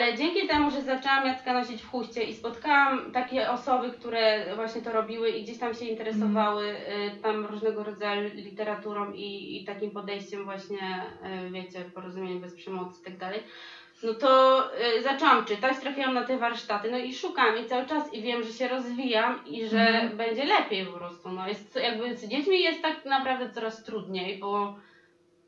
Ale dzięki temu, że zaczęłam Jacka nosić w huście i spotkałam takie osoby, które właśnie to robiły i gdzieś tam się interesowały y, tam różnego rodzaju literaturą i, i takim podejściem właśnie, y, wiecie, porozumieniem bez przemocy i tak dalej, no to y, zaczęłam czytać, trafiłam na te warsztaty, no i szukam i cały czas i wiem, że się rozwijam i że Mhm. będzie lepiej po prostu. No jest jakby z dziećmi jest tak naprawdę coraz trudniej, bo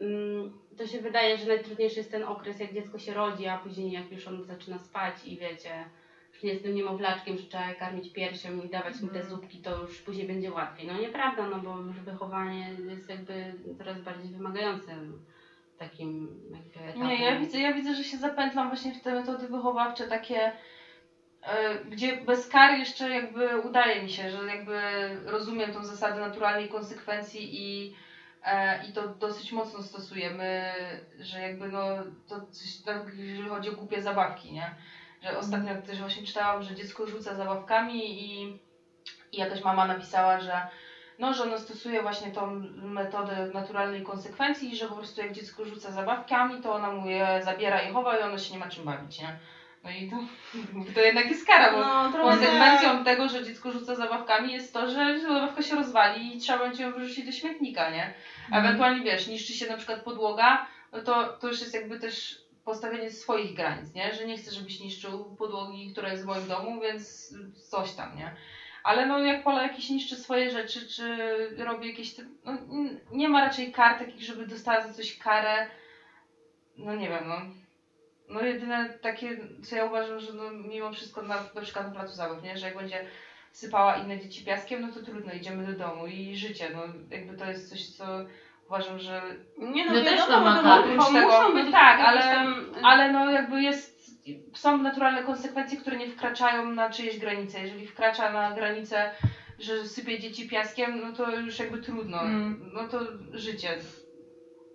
mm, to się wydaje, że najtrudniejszy jest ten okres, jak dziecko się rodzi, a później jak już on zaczyna spać i wiecie, już nie jest tym niemowlaczkiem, że trzeba je karmić piersią i dawać mu te Mhm. zupki, to już później będzie łatwiej. No nieprawda, no bo już wychowanie jest jakby coraz bardziej wymagające takim jakby etapem. Nie, ja widzę, ja widzę, że się zapętlam właśnie w te metody wychowawcze takie, e, gdzie bez kar jeszcze jakby udaje mi się, że jakby rozumiem tą zasadę naturalnej konsekwencji i, i to dosyć mocno stosujemy, że jakby no to coś, tak, jeżeli chodzi o głupie zabawki, nie? Że ostatnio też właśnie czytałam, że dziecko rzuca zabawkami i, i jakaś mama napisała, że no, że ona stosuje właśnie tą metodę naturalnej konsekwencji i że po prostu jak dziecko rzuca zabawkami, to ona mu je zabiera i chowa i ono się nie ma czym bawić, nie? No i to, to jednak jest kara, bo No, konsekwencją tego, że dziecko rzuca zabawkami jest to, że zabawka się rozwali i trzeba będzie ją wyrzucić do śmietnika, nie? A ewentualnie wiesz, niszczy się na przykład podłoga, no to, to już jest jakby też postawienie swoich granic, nie? Że nie chcę, żebyś niszczył podłogi, która jest w moim domu, więc coś tam, nie? Ale no jak Pola jakieś niszczy swoje rzeczy, czy robi jakieś... te- No, nie ma raczej kar takich, żeby dostała za coś karę. No nie wiem, no. No jedyne takie, co ja uważam, że no mimo wszystko na, na przykład na placu zabaw, nie? Że jak będzie sypała inne dzieci piaskiem, no to trudno, idziemy do domu i życie, no jakby to jest coś, co uważam, że Nie No też wiadomo, to ma no, kary. muszą być tak, ale- tam, ale no jakby jest, są naturalne konsekwencje, które nie wkraczają na czyjeś granice. Jeżeli wkracza na granicę, że sypie dzieci piaskiem, no to już jakby trudno. Mm. No to życie.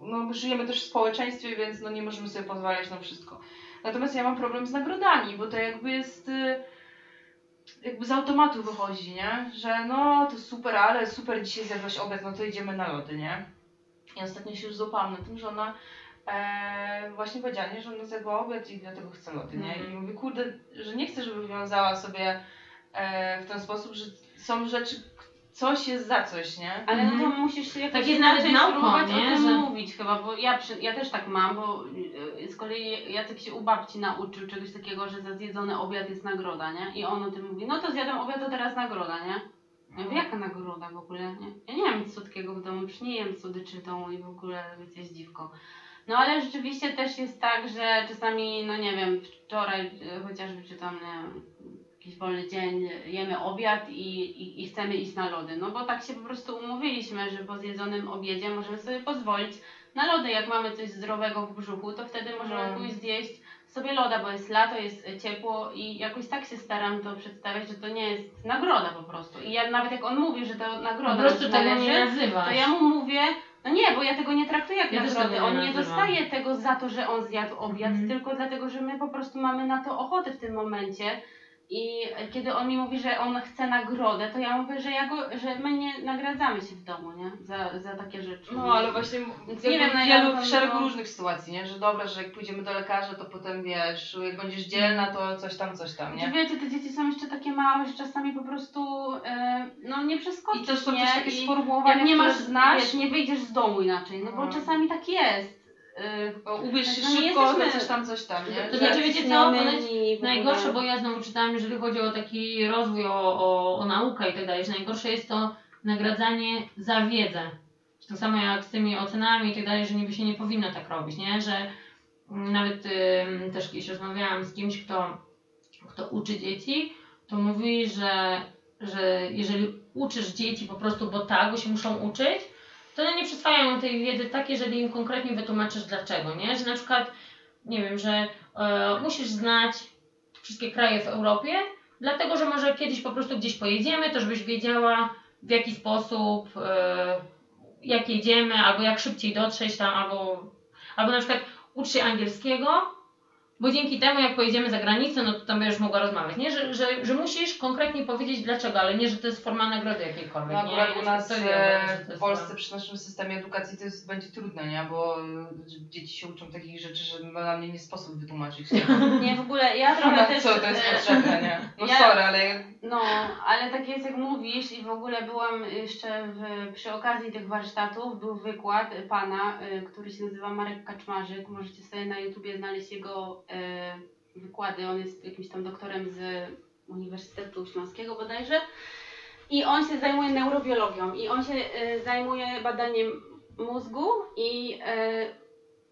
No żyjemy też w społeczeństwie, więc no nie możemy sobie pozwalać na wszystko. Natomiast ja mam problem z nagrodami, bo to jakby jest y, jakby z automatu wychodzi, nie? Że no to super, ale super dzisiaj zjadłaś obiad, no to idziemy na lody, nie? I ostatnio się już złapałam na tym, że ona e, właśnie powiedziała, nie, że ona zjadła obiad i dlatego chce lody, nie? Mhm. I mówię, kurde, że nie chcę, żeby wiązała sobie e, w ten sposób, że są rzeczy, coś jest za coś, nie? Ale no to Mhm. musisz się jakoś Tak jest nawet inaczej nauką, spróbować nie? o tym Że- mówić chyba, bo ja, przy, ja też tak mam, bo y, z kolei Jacek się u babci nauczył czegoś takiego, że za zjedzony obiad jest nagroda, nie? I on o tym mówi, no to zjadłem obiad, to teraz nagroda, nie? Ja mówię, jaka nagroda w ogóle, nie? Ja nie mam nic słodkiego w domu, przecież nie jem słodyczy w domu i w ogóle jest dziwko. No ale rzeczywiście też jest tak, że czasami, no nie wiem, wczoraj y, chociażby czy tam, nie wiem, jakiś wolny dzień, jemy obiad i, i, i chcemy iść na lody. No bo tak się po prostu umówiliśmy, że po zjedzonym obiedzie możemy sobie pozwolić na lody. Jak mamy coś zdrowego w brzuchu, to wtedy możemy No. pójść zjeść sobie loda, bo jest lato, jest ciepło i jakoś tak się staram to przedstawiać, że to nie jest nagroda po prostu. I ja nawet jak on mówi, że to nagroda Po prostu tego należy, nie nazywasz. to ja mu mówię, no nie, bo ja tego nie traktuję jak Ja nagrody. On nie dostaje tego za to, że on zjadł obiad, Mhm. tylko dlatego, że my po prostu mamy na to ochotę w tym momencie. I kiedy on mi mówi, że on chce nagrodę, to ja mówię, że, ja go, że my nie nagradzamy się w domu, nie? Za, za takie rzeczy. No ale właśnie Więc nie nie wiem, wielu, w szeregu różnych sytuacji, nie? Że dobra, że jak pójdziemy do lekarza, to potem wiesz, jak będziesz dzielna, to coś tam, coś tam, Czy nie? wiecie, te dzieci są jeszcze takie małe, że czasami po prostu e, no nie przeskoczysz, I to są nie? też takie I sformułowania, jak nie masz, znasz, wiesz, nie wyjdziesz z domu inaczej, no bo No. czasami tak jest. E, o, ubierz się No szybko, jesteśmy- coś tam, coś tam, nie? To znaczy, wiecie co, Najgorsze, bo ja znowu czytałam, jeżeli chodzi o taki rozwój, o, o, o naukę i tak dalej, że najgorsze jest to nagradzanie za wiedzę. To samo jak z tymi ocenami i tak dalej, że niby się nie powinno tak robić, nie? Że mm, nawet ym, też kiedyś rozmawiałam z kimś, kto, kto uczy dzieci, to mówi, że, że jeżeli uczysz dzieci po prostu, bo tak, bo się muszą uczyć, to one nie przyswajają tej wiedzy tak, jeżeli im konkretnie wytłumaczysz dlaczego, nie? Że na przykład, nie wiem, że e, musisz znać wszystkie kraje w Europie, dlatego że może kiedyś po prostu gdzieś pojedziemy, to żebyś wiedziała w jaki sposób, e, jak jedziemy, albo jak szybciej dotrzeć tam, albo, albo na przykład ucz się angielskiego, Bo dzięki temu, jak pojedziemy za granicę, no to tam będziesz mogła rozmawiać, nie? Że, że, że musisz konkretnie powiedzieć dlaczego, ale nie, że to jest forma nagrody jakiejkolwiek, No akurat u na nas to e, w Polsce przy naszym systemie edukacji to jest, będzie trudne, nie? Bo e, dzieci się uczą takich rzeczy, że dla mnie nie sposób wytłumaczyć. Nie? Nie, w ogóle ja trochę Na też... co to jest potrzebne, nie? No Ja- sorry, ale No, ale tak jest jak mówisz i w ogóle byłam jeszcze w, przy okazji tych warsztatów, był wykład pana, y, który się nazywa Marek Kaczmarzyk, możecie sobie na YouTubie znaleźć jego y, wykłady, on jest jakimś tam doktorem z Uniwersytetu Śląskiego bodajże. I on się zajmuje neurobiologią. I on się y, zajmuje badaniem mózgu i y,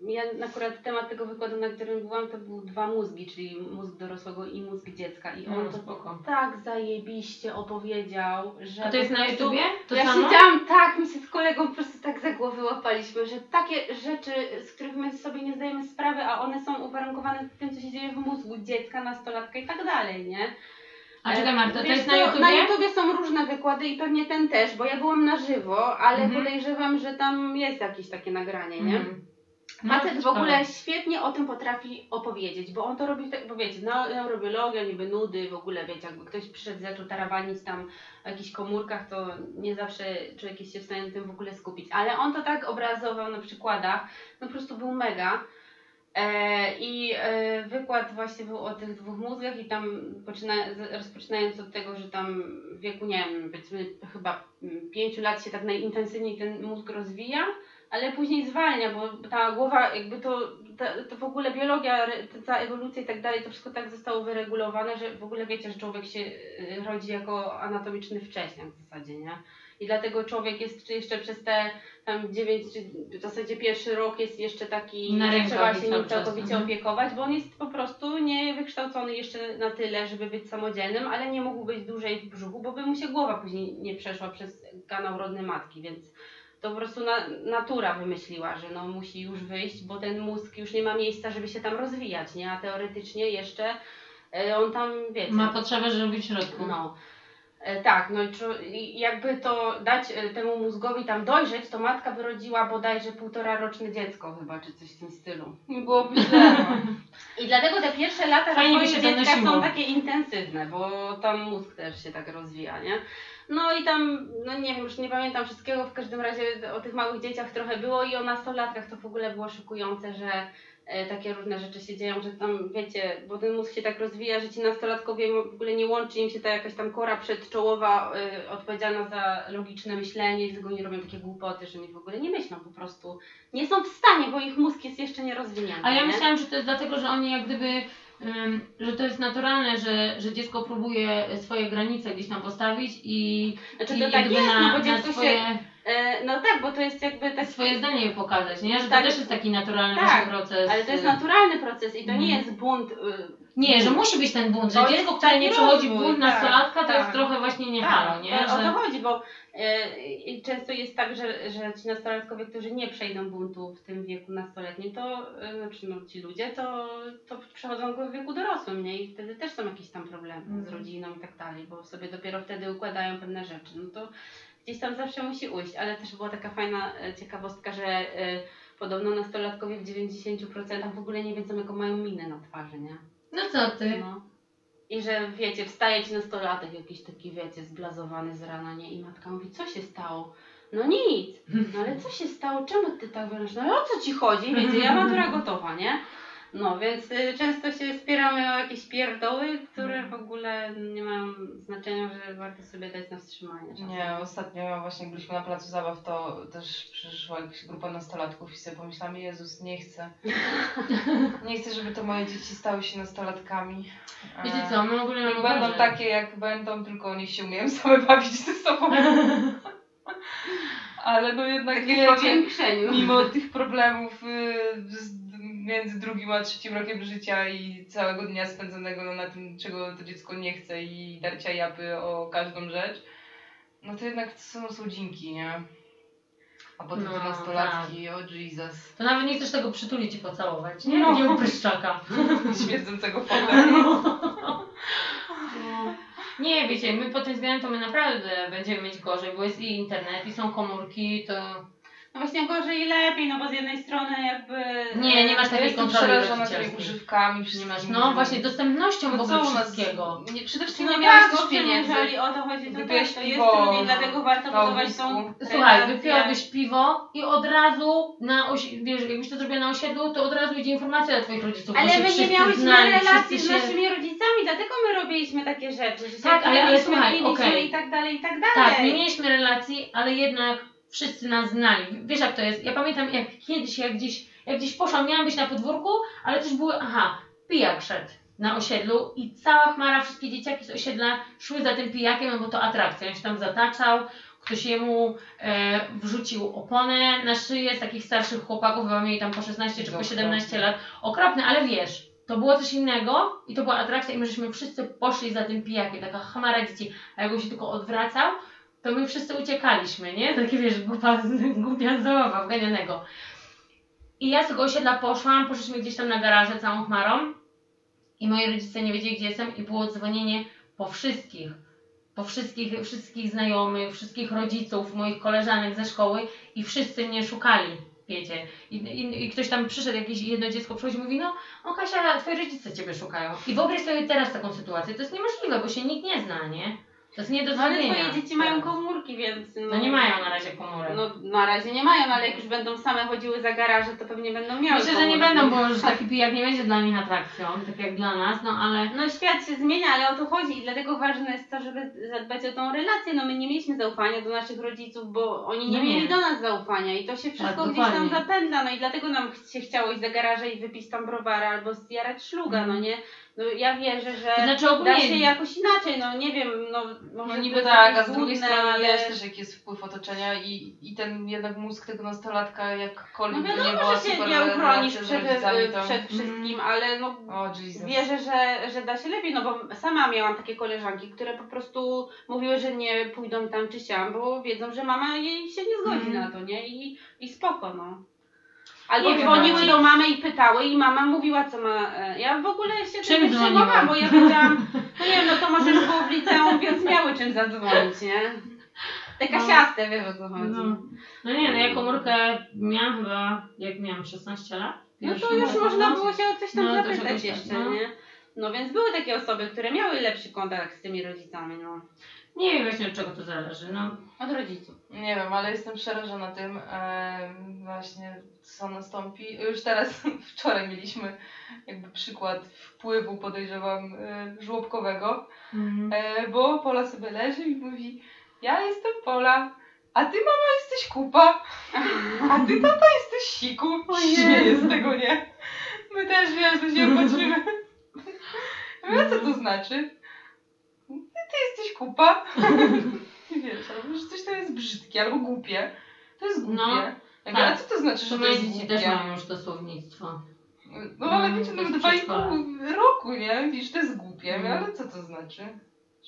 ja akurat temat tego wykładu, na którym byłam, to był dwa mózgi, czyli mózg dorosłego i mózg dziecka i on No, to spoko. tak zajebiście opowiedział, że A to jest na YouTubie? To ja samo? siedziałam tak, my się z kolegą po prostu tak za głowy łapaliśmy, że takie rzeczy, z których my sobie nie zdajemy sprawy, a one są uwarunkowane tym, co się dzieje w mózgu dziecka, nastolatka i tak dalej, nie? A czekaj Marta, to jest na YouTubie? Na YouTubie są różne wykłady i pewnie ten też, bo ja byłam na żywo, ale Mhm. podejrzewam, że tam jest jakieś takie nagranie, nie? Mhm. No, Facet w ciekawe. ogóle świetnie o tym potrafi opowiedzieć, bo on to robi, tak, bo wiecie, no, neurobiologia, niby nudy, w ogóle wiecie, jakby ktoś przyszedł, zaczął tarawanić tam o jakichś komórkach, to nie zawsze człowiek jest się w stanie na tym w ogóle skupić, ale on to tak obrazował na przykładach, no po prostu był mega. E, I e, wykład właśnie był o tych dwóch mózgach i tam poczyna, rozpoczynając od tego, że tam w wieku, nie wiem, powiedzmy chyba pięciu lat się tak najintensywniej ten mózg rozwija, ale później zwalnia, bo ta głowa, jakby to, ta, to w ogóle biologia, ta cała ewolucja i tak dalej, to wszystko tak zostało wyregulowane, że w ogóle wiecie, że człowiek się y, rodzi jako anatomiczny wcześniak w zasadzie, nie? I dlatego człowiek jest jeszcze przez te tam 9, czy w zasadzie pierwszy rok jest jeszcze taki, Na że trzeba się nim całkowicie opiekować, bo on jest po prostu niewykształcony jeszcze na tyle, żeby być samodzielnym, ale nie mógł być dłużej w brzuchu, bo by mu się głowa później nie przeszła przez kanał rodny matki, więc to po prostu na, natura wymyśliła, że no musi już wyjść, bo ten mózg już nie ma miejsca, żeby się tam rozwijać, nie? A teoretycznie jeszcze e, on tam, wiecie... Ma potrzebę, żeby być w środku. No. E, Tak, no i jakby to dać e, temu mózgowi tam dojrzeć, to matka wyrodziła bodajże półtora roczne dziecko chyba, czy coś w tym stylu. nie byłoby źle. No. I dlatego te pierwsze lata Fajnie dziecka są takie intensywne, bo tam mózg też się tak rozwija, nie? No i tam, no nie wiem, już nie pamiętam wszystkiego, w każdym razie o tych małych dzieciach trochę było i o nastolatkach to w ogóle było szokujące, że e, takie różne rzeczy się dzieją, że tam wiecie, bo ten mózg się tak rozwija, że ci nastolatkowie w ogóle nie łączy im się ta jakaś tam kora przedczołowa e, odpowiedzialna za logiczne myślenie, dlatego oni robią takie głupoty, że oni w ogóle nie myślą po prostu. Nie są w stanie, bo ich mózg jest jeszcze nierozwinięty. A ja nie? myślałam, że to jest dlatego, że oni jak gdyby, że to jest naturalne, że, że dziecko próbuje swoje granice gdzieś tam postawić i, Znaczy i to tak jest, na, no bo dziecko swoje, się... E, no tak, bo to jest jakby tak... swoje zdanie pokazać, nie? Że Tak. to też jest taki naturalny Tak, proces. Ale to jest y, naturalny proces i to nie Mhm. jest bunt. Nie, że musi być ten bunt, że dziecko, które nie przechodzi bunt tak, nastolatka, to tak. jest trochę właśnie nie tak, halo, nie? to- O to Że, chodzi, bo e, często jest tak, że, że ci nastolatkowie, którzy nie przejdą buntu w tym wieku nastoletnim, to e, znaczy no, ci ludzie, to, to przechodzą go w wieku dorosłym, nie? I wtedy też są jakieś tam problemy z Mhm. rodziną i tak dalej, bo sobie dopiero wtedy układają pewne rzeczy. No to gdzieś tam zawsze musi ujść, ale też była taka fajna e, ciekawostka, że podobno nastolatkowie w 90% w ogóle nie wiedzą, jaką mają minę na twarzy, nie? No co ty? No. I że wiecie, wstaje ci nastolatek jakiś taki, wiecie, zblazowany z rana, nie? I matka mówi, co się stało? No nic. No ale co się stało? Czemu ty tak wyglądasz? No o co ci chodzi? Wiecie, ja matura gotowa, nie? No, więc y, często się spieramy o jakieś pierdoły, które w ogóle nie mają znaczenia, że warto sobie dać na wstrzymanie. czasem. Nie, ostatnio właśnie byliśmy na placu zabaw, to też przyszła jakaś grupa nastolatków i sobie pomyślałam, Jezus, nie chcę. Nie chcę, żeby to moje dzieci stały się nastolatkami. Wiecie co, my ogólnie Niech mamy będą gorzej. takie jak będą, tylko niech się umieją same bawić ze sobą. Ale no jednak Takie w wiecie, powiększeniu. mimo tych problemów y, z, między drugim a trzecim rokiem życia i całego dnia spędzonego no, na tym, czego to dziecko nie chce i darcia japy o każdą rzecz, no to jednak są słodzinki, nie? A potem No, nastolatki, o Jesus, To nawet nie chcesz tego przytulić i pocałować, nie? No. Nie upryszczaka. śmierdzącego fotel. Nie, wiecie, my po tym względem to my naprawdę będziemy mieć gorzej, bo jest i internet, i są komórki, to No właśnie gorzej i lepiej, no bo z jednej strony jakby... Nie, nie masz takiej jestem kontroli przerażona tymi rodzicielskiej. używkami, Nie masz, no właśnie dostępnością w No ogóle wszystkiego. Nie, przede wszystkim No nie miałeś tak, też pieniędzy. jeżeli o to chodzi, to tak, Wypiłeś to jest piwo trudniej, dlatego warto na budować tą ognisku. Słuchaj, relację. wypiłabyś piwo i od razu na osi- wiesz, jakbyś to zrobiła na osiedlu, to od razu idzie informacja do twoich rodziców. bo Ale się my nie wszyscy miałyśmy znali, relacji z wszyscy się... naszymi rodzicami, dlatego my robiliśmy takie rzeczy, że się Tak, ale- ale słuchaj, piliśmy okej. i tak dalej, i tak dalej. Tak, nie mieliśmy relacji, ale jednak wszyscy nas znali. Wiesz jak to jest? Ja pamiętam jak kiedyś, jak gdzieś, jak gdzieś poszłam, miałam być na podwórku, ale też były, aha, pijak szedł na osiedlu i cała chmara, wszystkie dzieciaki z osiedla szły za tym pijakiem, no bo to atrakcja. On się tam zataczał, ktoś jemu e, wrzucił oponę na szyję z takich starszych chłopaków, chyba mieli tam po 16 czy po Okropne. 17 lat. Okropne, ale wiesz, to było coś innego i to była atrakcja i my żeśmy wszyscy poszli za tym pijakiem, taka chmara dzieci, a jak on się tylko odwracał, to my wszyscy uciekaliśmy, nie? Takie wiesz, głupia, głupia zabawa wganianego. I ja z tego osiedla poszłam, poszliśmy gdzieś tam na garażę całą chmarą i moi rodzice nie wiedzieli, gdzie jestem i było dzwonienie po wszystkich. Po wszystkich, wszystkich znajomych, wszystkich rodziców, moich koleżanek ze szkoły i wszyscy mnie szukali, wiecie. I, i, i ktoś tam przyszedł, jakieś jedno dziecko przychodzi i mówi, no o Kasia, twoi rodzice ciebie szukają. I wyobraź sobie teraz taką sytuację, to jest niemożliwe, bo się nikt nie zna, nie? To jest nie do No ale zrobienia. twoje dzieci mają komórki, więc... No nie mają na razie komórek. No na razie nie mają, ale jak już będą same chodziły za garaże, to pewnie będą miały Myślę, że nie komórki. będą, bo już taki pijak nie będzie dla nich atrakcją, tak jak dla nas, no ale... No świat się zmienia, ale o to chodzi i dlatego ważne jest to, żeby zadbać o tą relację. No my nie mieliśmy zaufania do naszych rodziców, bo oni nie No nie. mieli do nas zaufania i to się wszystko Tak, gdzieś tam dokładnie. zapędla, no i dlatego nam ch- się chciało iść za garaże i wypić tam browara albo zjarać szluga, no nie? No ja wierzę, że To znaczy da ogólnie... się jakoś inaczej, no nie wiem, no No to niby tak, a z drugiej strony ale... wiesz też jaki jest wpływ otoczenia i, i ten jednak mózg tego nastolatka jakkolwiek No by nie wiadomo, była że się nie uchronisz przed, to... przed wszystkim, ale no O Jesus. Wierzę, że, że da się lepiej, no bo sama miałam takie koleżanki, które po prostu mówiły, że nie pójdą tam czy siam, bo wiedzą, że mama jej się nie zgodzi Mhm. na to, nie? I, i spoko, no. Albo Nie dzwoniły do mamy i pytały i mama mówiła, co ma... e, Ja w ogóle się Czym tym przejmowałam, bo ja wiedziałam, no nie wiem, no to może już było w liceum, więc miały czym zadzwonić, nie? Te No. kasiaste, wiesz o co chodzi. No, no nie, no ja komórkę miałam chyba, jak miałam 16 lat. No to już można no. było się o coś tam No, zapytać jeszcze, no. nie? No więc były takie osoby, które miały lepszy kontakt z tymi rodzicami, no. Nie wiem właśnie od czego to zależy, no. Od rodziców. Nie wiem, ale jestem przerażona tym em, właśnie co nastąpi. Już teraz, wczoraj mieliśmy jakby przykład wpływu podejrzewam e, żłobkowego, Mhm. e, bo Pola sobie leży i mówi ja jestem Pola, a ty mama jesteś kupa, a ty tata jesteś siku. Śmieję z tego, nie? My też wiesz, że się patrzymy. A co to znaczy? Ty jesteś kupa. I wiesz, albo że coś to jest brzydkie albo głupie. To jest głupie. No, tak. a co to znaczy, że to jest dzieci głupie? też mają już to słownictwo. No ale Mm, wiecie, to no jest dwa i przedszkole. pół roku, nie? Widzisz, to jest głupie. Mm. ale co to znaczy?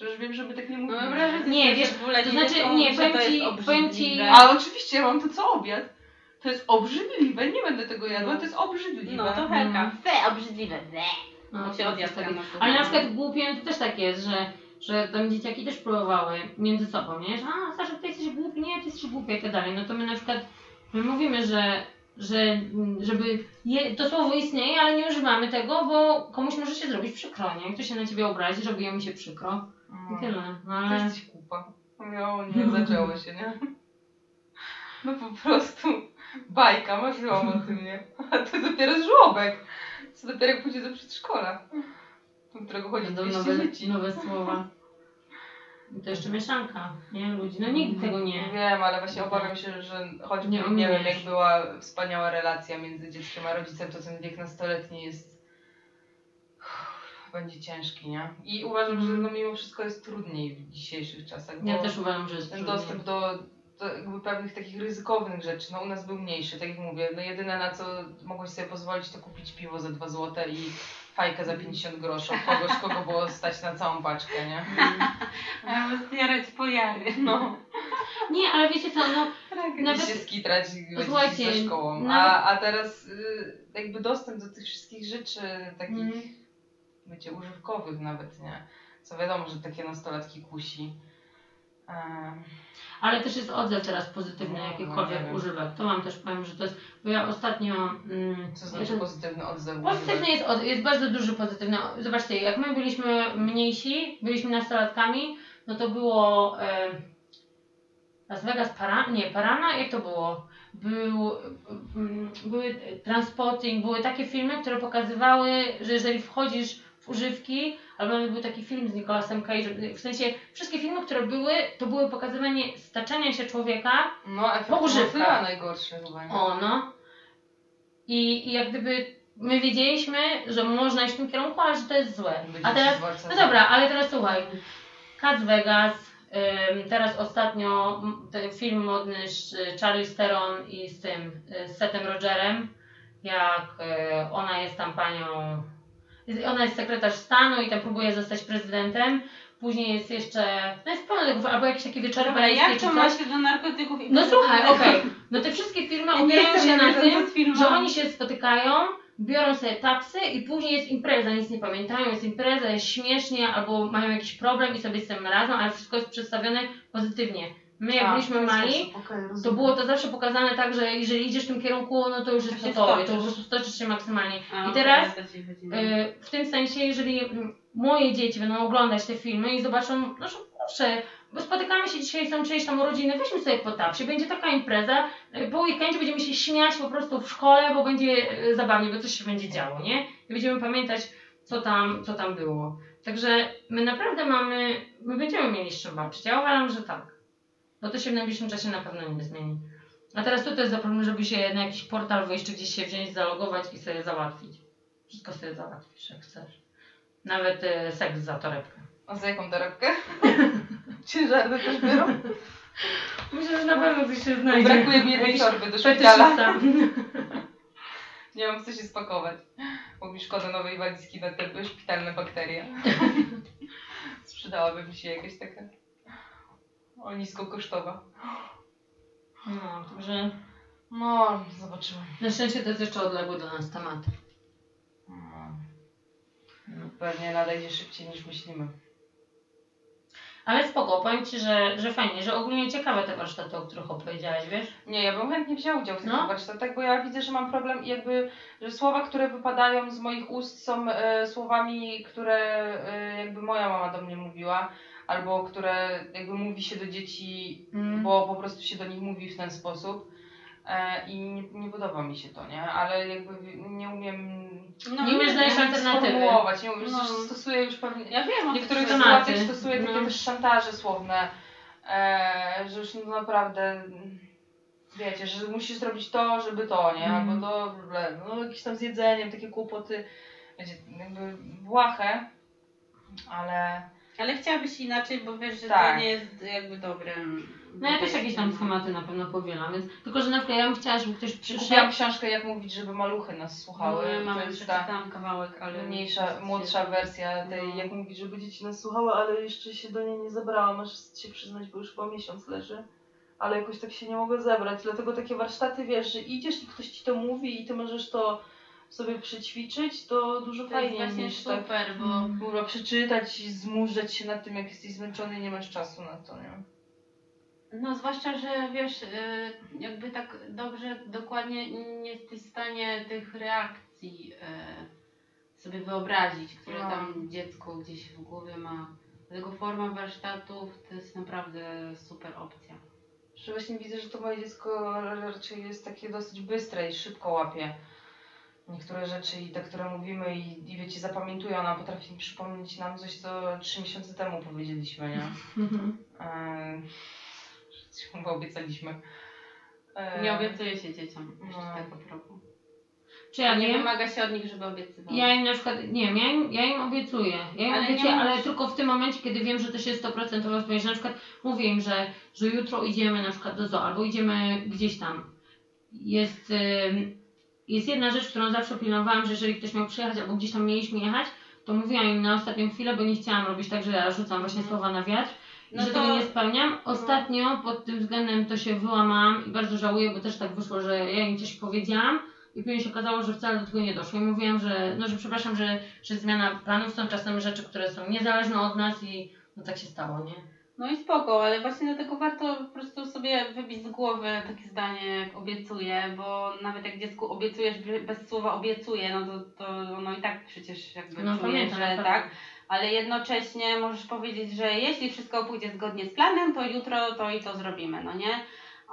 Już wiem, żeby tak nie No mówić. sobie, Nie, że wiesz, w ogóle to znaczy, nie, powiem to ci- jest powiem ci-. Ale oczywiście ja mam to co obiad. To jest obrzydliwe, nie będę tego jadła, to jest obrzydliwe. No to Helka, Mm. fe, obrzydliwe, fe. No, się to odjazd tam Ale na przykład głupie to też tak jest, że, że tam dzieciaki też próbowały między sobą, nie? Że a Sasza, ty jesteś głupi, nie, ty jesteś głupia i tak dalej. No to my na przykład my mówimy, że, że mm, żeby je, to słowo istnieje, ale nie używamy tego, bo komuś może się zrobić przykro, nie? Ktoś się na ciebie obrazi, robi mi się przykro i No. tyle. No To ale jesteś kupa. No nie, zaczęło się, nie? No po prostu bajka, marzyłam o tym, nie? A to dopiero żłobek. Co dopiero jak pójdzie do przedszkola. Do którego chodzi będą 200 nowe, dzieci. nowe słowa. I to jeszcze mieszanka, nie? Ludzi. No nikt tego nie. Wiem, ale właśnie obawiam się, że choćby Nie nie, wiem, jak była wspaniała relacja między dzieckiem a rodzicem, to ten wiek nastoletni jest będzie ciężki, nie? I uważam, że no mimo wszystko jest trudniej w dzisiejszych czasach. Ja bo też uważam, że jest ten trudniej. dostęp do, do jakby pewnych takich ryzykownych rzeczy, no u nas był mniejszy, tak jak mówię, no jedyne na co mogłeś sobie pozwolić to kupić piwo za 2 złote i fajkę za 50 groszy od kogoś, kogo było stać na całą paczkę, nie? Albo zjarać pojary. No. Nie, ale wiecie co, no Nawet Nawet- się skitrać Słuchajcie, ze szkołą. nawet- A, a teraz y, jakby dostęp do tych wszystkich rzeczy takich, Mm. wiecie, używkowych nawet, nie? Co wiadomo, że takie nastolatki kusi. Ale też jest odzew teraz pozytywny No, jakikolwiek no, nie wiem. używek. To wam też powiem, że to jest, bo ja ostatnio... Mm, Co znaczy ja- pozytywny odzew? Pozytywny jest, od- jest bardzo duży pozytywny. Zobaczcie, jak my byliśmy mniejsi, byliśmy nastolatkami, no to było e, Las Vegas Parana, nie, Parana, jak to było? Był, mm, były Transpotting, były takie filmy, które pokazywały, że jeżeli wchodzisz w używki, albo nawet był taki film z Nicolasem Cage, w sensie wszystkie filmy, które były, to były pokazywanie staczania się człowieka No, Po najgorszy chyba, nie? o, no. I, I jak gdyby my wiedzieliśmy, że można iść w tym kierunku, ale że to jest złe. A teraz, no dobra, ale teraz słuchaj. Cats Vegas, ym, teraz ostatnio ten film modny z y, Charlie Theron i z tym, y, z Setem Rogerem, jak y, ona jest tam panią, ona jest sekretarz stanu i tam próbuje zostać prezydentem. Później jest jeszcze, no jest pełno tego, albo jakieś takie wieczory Dobra, jak to ma się do narkotyków i No słuchaj, okej. No te wszystkie nie opierają się na tym, że oni się spotykają, biorą sobie taksy i później jest impreza, nic nie pamiętają, jest impreza, jest śmiesznie, albo mają jakiś problem i sobie z tym radzą, ale wszystko jest przedstawione pozytywnie. My jak A, byliśmy w ten mali, okej, to było to zawsze pokazane tak, że jeżeli idziesz w tym kierunku, no to już jest To tobie, to po prostu stoczysz się maksymalnie. A, I teraz no. Y, w tym sensie, jeżeli moje dzieci będą oglądać te filmy i zobaczą, no że proszę, bo spotykamy się dzisiaj, są czyjeś tam urodziny, weźmy sobie po tapsie, będzie taka impreza, y, po weekendzie będziemy się śmiać po prostu w szkole, bo będzie y, zabawnie, bo coś się będzie działo, nie? I będziemy pamiętać, co tam, co tam było. Także my naprawdę mamy, my będziemy mieli z czym walczyć. Ja uważam, że tak. No to się w najbliższym czasie na pewno nie zmieni. A teraz to jest za problem, żeby się na jakiś portal wyjść, czy gdzieś się wziąć, zalogować i sobie załatwić? Wszystko sobie załatwisz, jak chcesz. Nawet y, seks za torebkę. A za jaką torebkę? Ciężarne też biorą? Myślę, że na pewno coś się znajdzie. Brakuje mi jednej torby do szpitala. Nie mam co się spakować. Bo mi szkoda nowej walizki na te szpitalne bakterie. Sprzedałaby mi się jakaś taka o niskokosztowa. No, także No, zobaczymy. na szczęście to jest jeszcze odległy do nas temat. No. Pewnie nadejdzie szybciej niż myślimy. Ale spoko, powiem Ci, że, że fajnie, że ogólnie ciekawe te warsztaty, o których opowiedziałaś, wiesz? Nie, ja bym chętnie wzięła udział w tych No. warsztatach, bo ja widzę, że mam problem i jakby, że słowa, które wypadają z moich ust są e, słowami, które e, jakby moja mama do mnie mówiła, albo które jakby mówi się do dzieci, Mm. bo po prostu się do nich mówi w ten sposób. E, I nie, nie podoba mi się to, nie? Ale jakby nie umiem No, nie umiesz znaleźć nie umiem alternatywy. sformułować, nie umiem, No. stosuję już pewnie Ja wiem, niektórych sytuacjach stosuję takie No. też szantaże słowne, e, że już no naprawdę wiecie, że musisz zrobić to, żeby to, nie? Mhm. Albo to, ble, no jakieś tam z jedzeniem, takie kłopoty, wiecie, jakby błahe, ale Ale chciałabyś inaczej, bo wiesz, że Tak. to nie jest jakby dobre. No ja też jakieś tam schematy na pewno powielam, więc tylko, że na przykład ja bym chciała, żeby ktoś kupiłam przyszedł. książkę Jak mówić, żeby maluchy nas słuchały. No, ja to jest ta przeczytałam kawałek, ale... mniejsza, młodsza wersja tej No. Jak mówić, żeby dzieci nas słuchały, ale jeszcze się do niej nie zebrałam, aż się przyznać, bo już po miesiąc leży. Ale jakoś tak się nie mogę zebrać, dlatego takie warsztaty, wiesz, że idziesz i ktoś ci to mówi i ty możesz to sobie przećwiczyć, to dużo To jest fajniej właśnie niż tak super, bo... Mm. kurwa przeczytać i zmurzać się nad tym, jak jesteś zmęczony i nie masz czasu na to, nie? No zwłaszcza, że wiesz, y, jakby tak dobrze, dokładnie nie jesteś w stanie tych reakcji y, sobie wyobrazić, które No. tam dziecko gdzieś w głowie ma. Dlatego forma warsztatów to jest naprawdę super opcja. Że właśnie widzę, że to moje dziecko raczej jest takie dosyć bystre i szybko łapie niektóre rzeczy i te, które mówimy i, i wiecie, zapamiętuje. Ona potrafi przypomnieć nam coś, co trzy miesiące temu powiedzieliśmy, nie? Mhm. Że chyba obiecaliśmy. Eee, Nie obiecuje się dzieciom jeszcze no. tak propos. Czy ja nie wiem? wymaga się od nich, żeby obiecywały. Ja im na przykład, nie wiem, ja im, ja im obiecuję. Ja im Ale obiecuję, ale tylko w tym momencie, kiedy wiem, że to się 100% odpowiedź. Na przykład mówię im, że, że jutro idziemy na przykład do zoo, albo idziemy gdzieś tam. Jest, jest jedna rzecz, którą zawsze pilnowałam, że jeżeli ktoś miał przyjechać, albo gdzieś tam mieliśmy jechać, to mówiłam im na ostatnią chwilę, bo nie chciałam robić tak, że ja rzucam właśnie słowa na wiatr. No że to- tego nie spełniam. Ostatnio pod tym względem to się wyłamałam i bardzo żałuję, bo też tak wyszło, że ja im coś powiedziałam i później się okazało, że wcale do tego nie doszło. I mówiłam, że, no, że przepraszam, że, że zmiana planów są czasem rzeczy, które są niezależne od nas i no tak się stało, nie? No i spoko, ale właśnie dlatego warto po prostu sobie wybić z głowy takie zdanie, jak obiecuję, bo nawet jak dziecku obiecujesz be- bez słowa obiecuję, no to, to ono i tak przecież jakby No czuje, pamiętam, że tak. Ale jednocześnie możesz powiedzieć, że jeśli wszystko pójdzie zgodnie z planem, to jutro to i to zrobimy, no nie?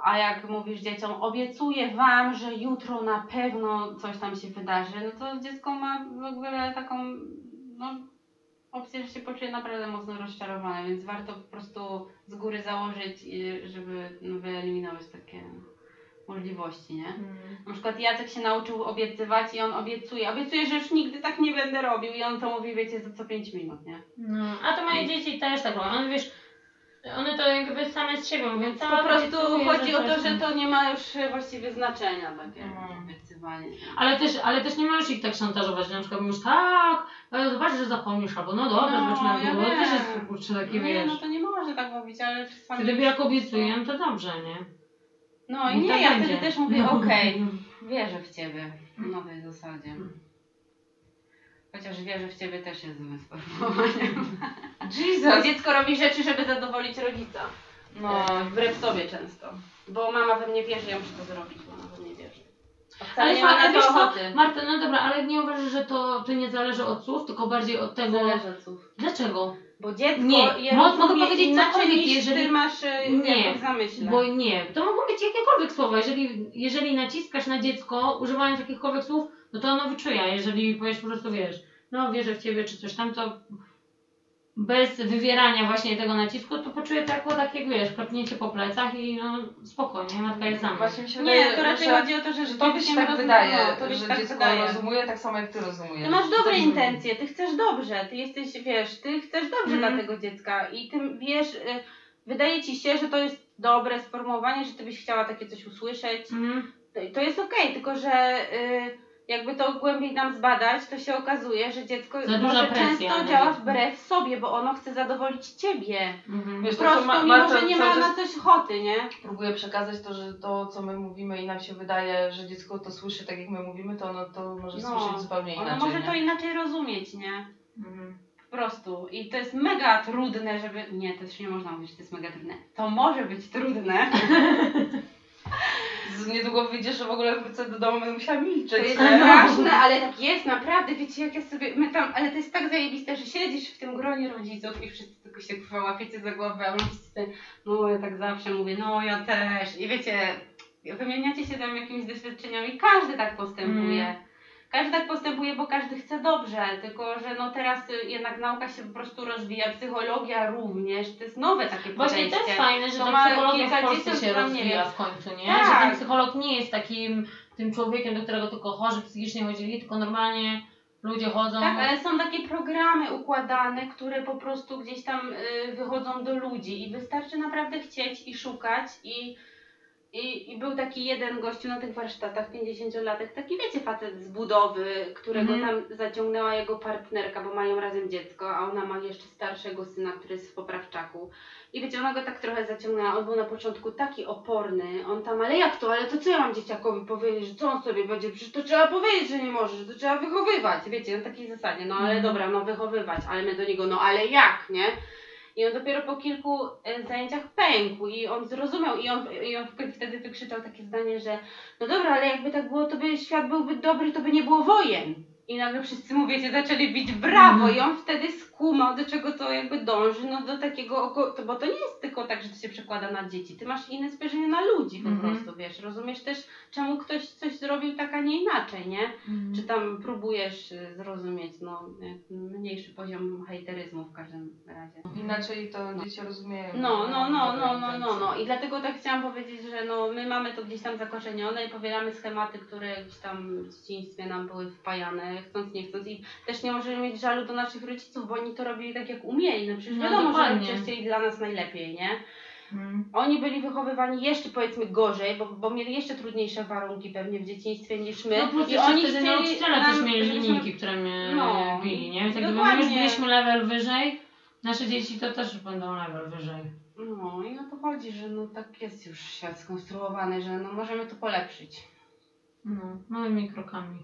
A jak mówisz dzieciom, obiecuję wam, że jutro na pewno coś tam się wydarzy, no to dziecko ma w ogóle że się poczuje naprawdę mocno rozczarowane, więc warto po prostu z góry założyć, żeby no, wyeliminować takie możliwości, nie? Mm. Na przykład Jacek się nauczył obiecywać i on obiecuje, obiecuje, że już nigdy tak nie będę robił i on to mówi, wiecie, za co 5 minut, nie? No, a to moje dzieci też tak robią. One wiesz, one to jakby same z siebie mówią. Więc "Tak, po prostu chodzi o to, że tam". to nie ma już właściwie znaczenia takie Mm. Ale też, ale też nie możesz ich tak szantażować, na przykład mówisz tak, ale zobacz, że zapomnisz, albo no dobra, No, zobaczymy jak ja było. To też jest kurczę takie, nie, wiesz. no to nie może tak mówić, ale czasami... Wtedy jak obiecuję, to dobrze, nie? No i nie, tak ja będzie. wtedy też mówię, No. okej, wierzę w Ciebie na tej zasadzie. Chociaż wierzę w Ciebie też jest złym sformułowaniem. Bo Jesus! dziecko robi rzeczy, żeby zadowolić rodzica. No, No, wbrew sobie często. Bo mama we mnie wierzy, ja muszę to zrobić, mama we mnie wierzy. A wcale Ale, nie ma na wiesz to ochoty. Marta, no dobra, ale nie uważasz, że to, to nie zależy od słów, tylko bardziej od tego... Zależy od słów. Dlaczego? Bo dziecko Nie, je mo- mogę powiedzieć inaczej niż jeżeli- ty masz e, Nie, zamyśle. Bo nie, to mogą być jakiekolwiek słowa. Jeżeli, jeżeli naciskasz na dziecko, używając jakichkolwiek słów, no to ono wyczuje. Jeżeli powiesz po prostu, wiesz, no wierzę w ciebie, czy coś tam, to bez wywierania właśnie tego nacisku, to poczuje to jako takie, wiesz, klepnięcie po plecach i no spokojnie, matka jest za mną. właśnie mi się wydaje, Nie, to raczej że, chodzi o to, że, że tobie się dzieckiem tak rozumie- wydaje, no, się że tak dziecko wydaje. rozumuje tak samo jak ty rozumiesz. Ty masz dobre tak- intencje, ty chcesz dobrze, ty jesteś, wiesz, ty chcesz dobrze Mhm. dla tego dziecka i ty wiesz, y, wydaje ci się, że to jest dobre sformułowanie, że ty byś chciała takie coś usłyszeć. Mhm. To, to jest okej, tylko że y, jakby to głębiej nam zbadać, to się okazuje, że dziecko Za duża może presja często na działa wbrew sobie, bo ono chce zadowolić ciebie. Mhm. Wiesz, Po to, ma, mimo że nie ma na coś ochoty, nie? próbuje przekazać to, że to, co my mówimy i nam się wydaje, że dziecko to słyszy tak jak my mówimy, to ono to może No, słyszeć zupełnie inaczej. Ono może nie? to inaczej rozumieć, nie? Mhm. Po prostu. I to jest mega trudne, żeby. Nie, to już nie można mówić, że to jest mega trudne. To może być trudne. Niedługo wyjdziesz, że w ogóle wrócę do domu, będę musiała To milczeć. jest nie? straszne, ale tak jest, naprawdę. Wiecie, jak ja sobie. My tam, ale to jest tak zajebiste, że siedzisz w tym gronie rodziców i wszyscy tylko się kurwa łapiecie za głowę, a mówicie, no ja tak zawsze mówię, no ja też. I wiecie, wymieniacie się tam jakimiś doświadczeniami, każdy tak postępuje. Mm. Każdy tak postępuje, bo każdy chce dobrze, tylko że no teraz y, jednak nauka się po prostu rozwija, psychologia również, to jest nowe takie Właśnie podejście. to jest fajne, że To ta psychologia w Polsce się rozwija w końcu, nie? Tak. Że ten psycholog nie jest takim tym człowiekiem, do którego tylko chorzy psychicznie chodzili, tylko normalnie ludzie chodzą. Tak, ale są takie programy układane, które po prostu gdzieś tam y, wychodzą do ludzi i wystarczy naprawdę chcieć i szukać i, i, i był taki jeden gościu na tych warsztatach, 50-latek, taki wiecie, facet z budowy, którego Mhm. tam zaciągnęła jego partnerka, bo mają razem dziecko, a ona ma jeszcze starszego syna, który jest w poprawczaku. I wiecie, ona go tak trochę zaciągnęła, on był na początku taki oporny, on tam, ale jak to, ale to co ja mam dzieciakowi powiedzieć, że co on sobie będzie, przecież to trzeba powiedzieć, że nie może, że to trzeba wychowywać, wiecie, na takiej zasadzie, no ale Mhm. dobra, no wychowywać, ale my do niego, no ale jak, nie? I on dopiero po kilku e, zajęciach pękł i on zrozumiał i on, i on wtedy wykrzyczał takie zdanie, że no dobra, ale jakby tak było, to by świat byłby dobry, to by nie było wojen. I nagle wszyscy mu, wiecie, zaczęli bić brawo Mhm. i on wtedy skumał, do czego to jakby dąży, no do takiego, oko- to, bo to nie jest tylko tak, że to się przekłada na dzieci, ty masz inne spojrzenie na ludzi po Mhm. prostu, wiesz, rozumiesz też, czemu ktoś coś zrobił tak, a nie inaczej, nie? Mhm. Czy tam próbujesz y, zrozumieć, no, mniejszy poziom hejteryzmu w każdym razie. Inaczej to dzieci rozumieją. No, no, no, dobre no, no, no, intencje. no. I dlatego tak chciałam powiedzieć, że no, my mamy to gdzieś tam zakorzenione i powielamy schematy, które gdzieś tam w dzieciństwie nam były wpajane, chcąc, nie chcąc. I też nie możemy mieć żalu do naszych rodziców, bo oni to robili tak jak umieli. No przecież No, wiadomo, że dokładnie. rodzice chcieli dla nas najlepiej, nie? Mhm. Oni byli wychowywani jeszcze powiedzmy gorzej, bo, bo mieli jeszcze trudniejsze warunki pewnie w dzieciństwie niż my. No plus I oni wtedy nauczyciele też nam, mieli żebyśmy- linijki, które mnie No, bili, nie? Jak gdyby my już byliśmy level wyżej, nasze dzieci to też będą level wyżej. No i o to chodzi, że no tak jest już świat skonstruowany, że no możemy to polepszyć. No, małymi krokami.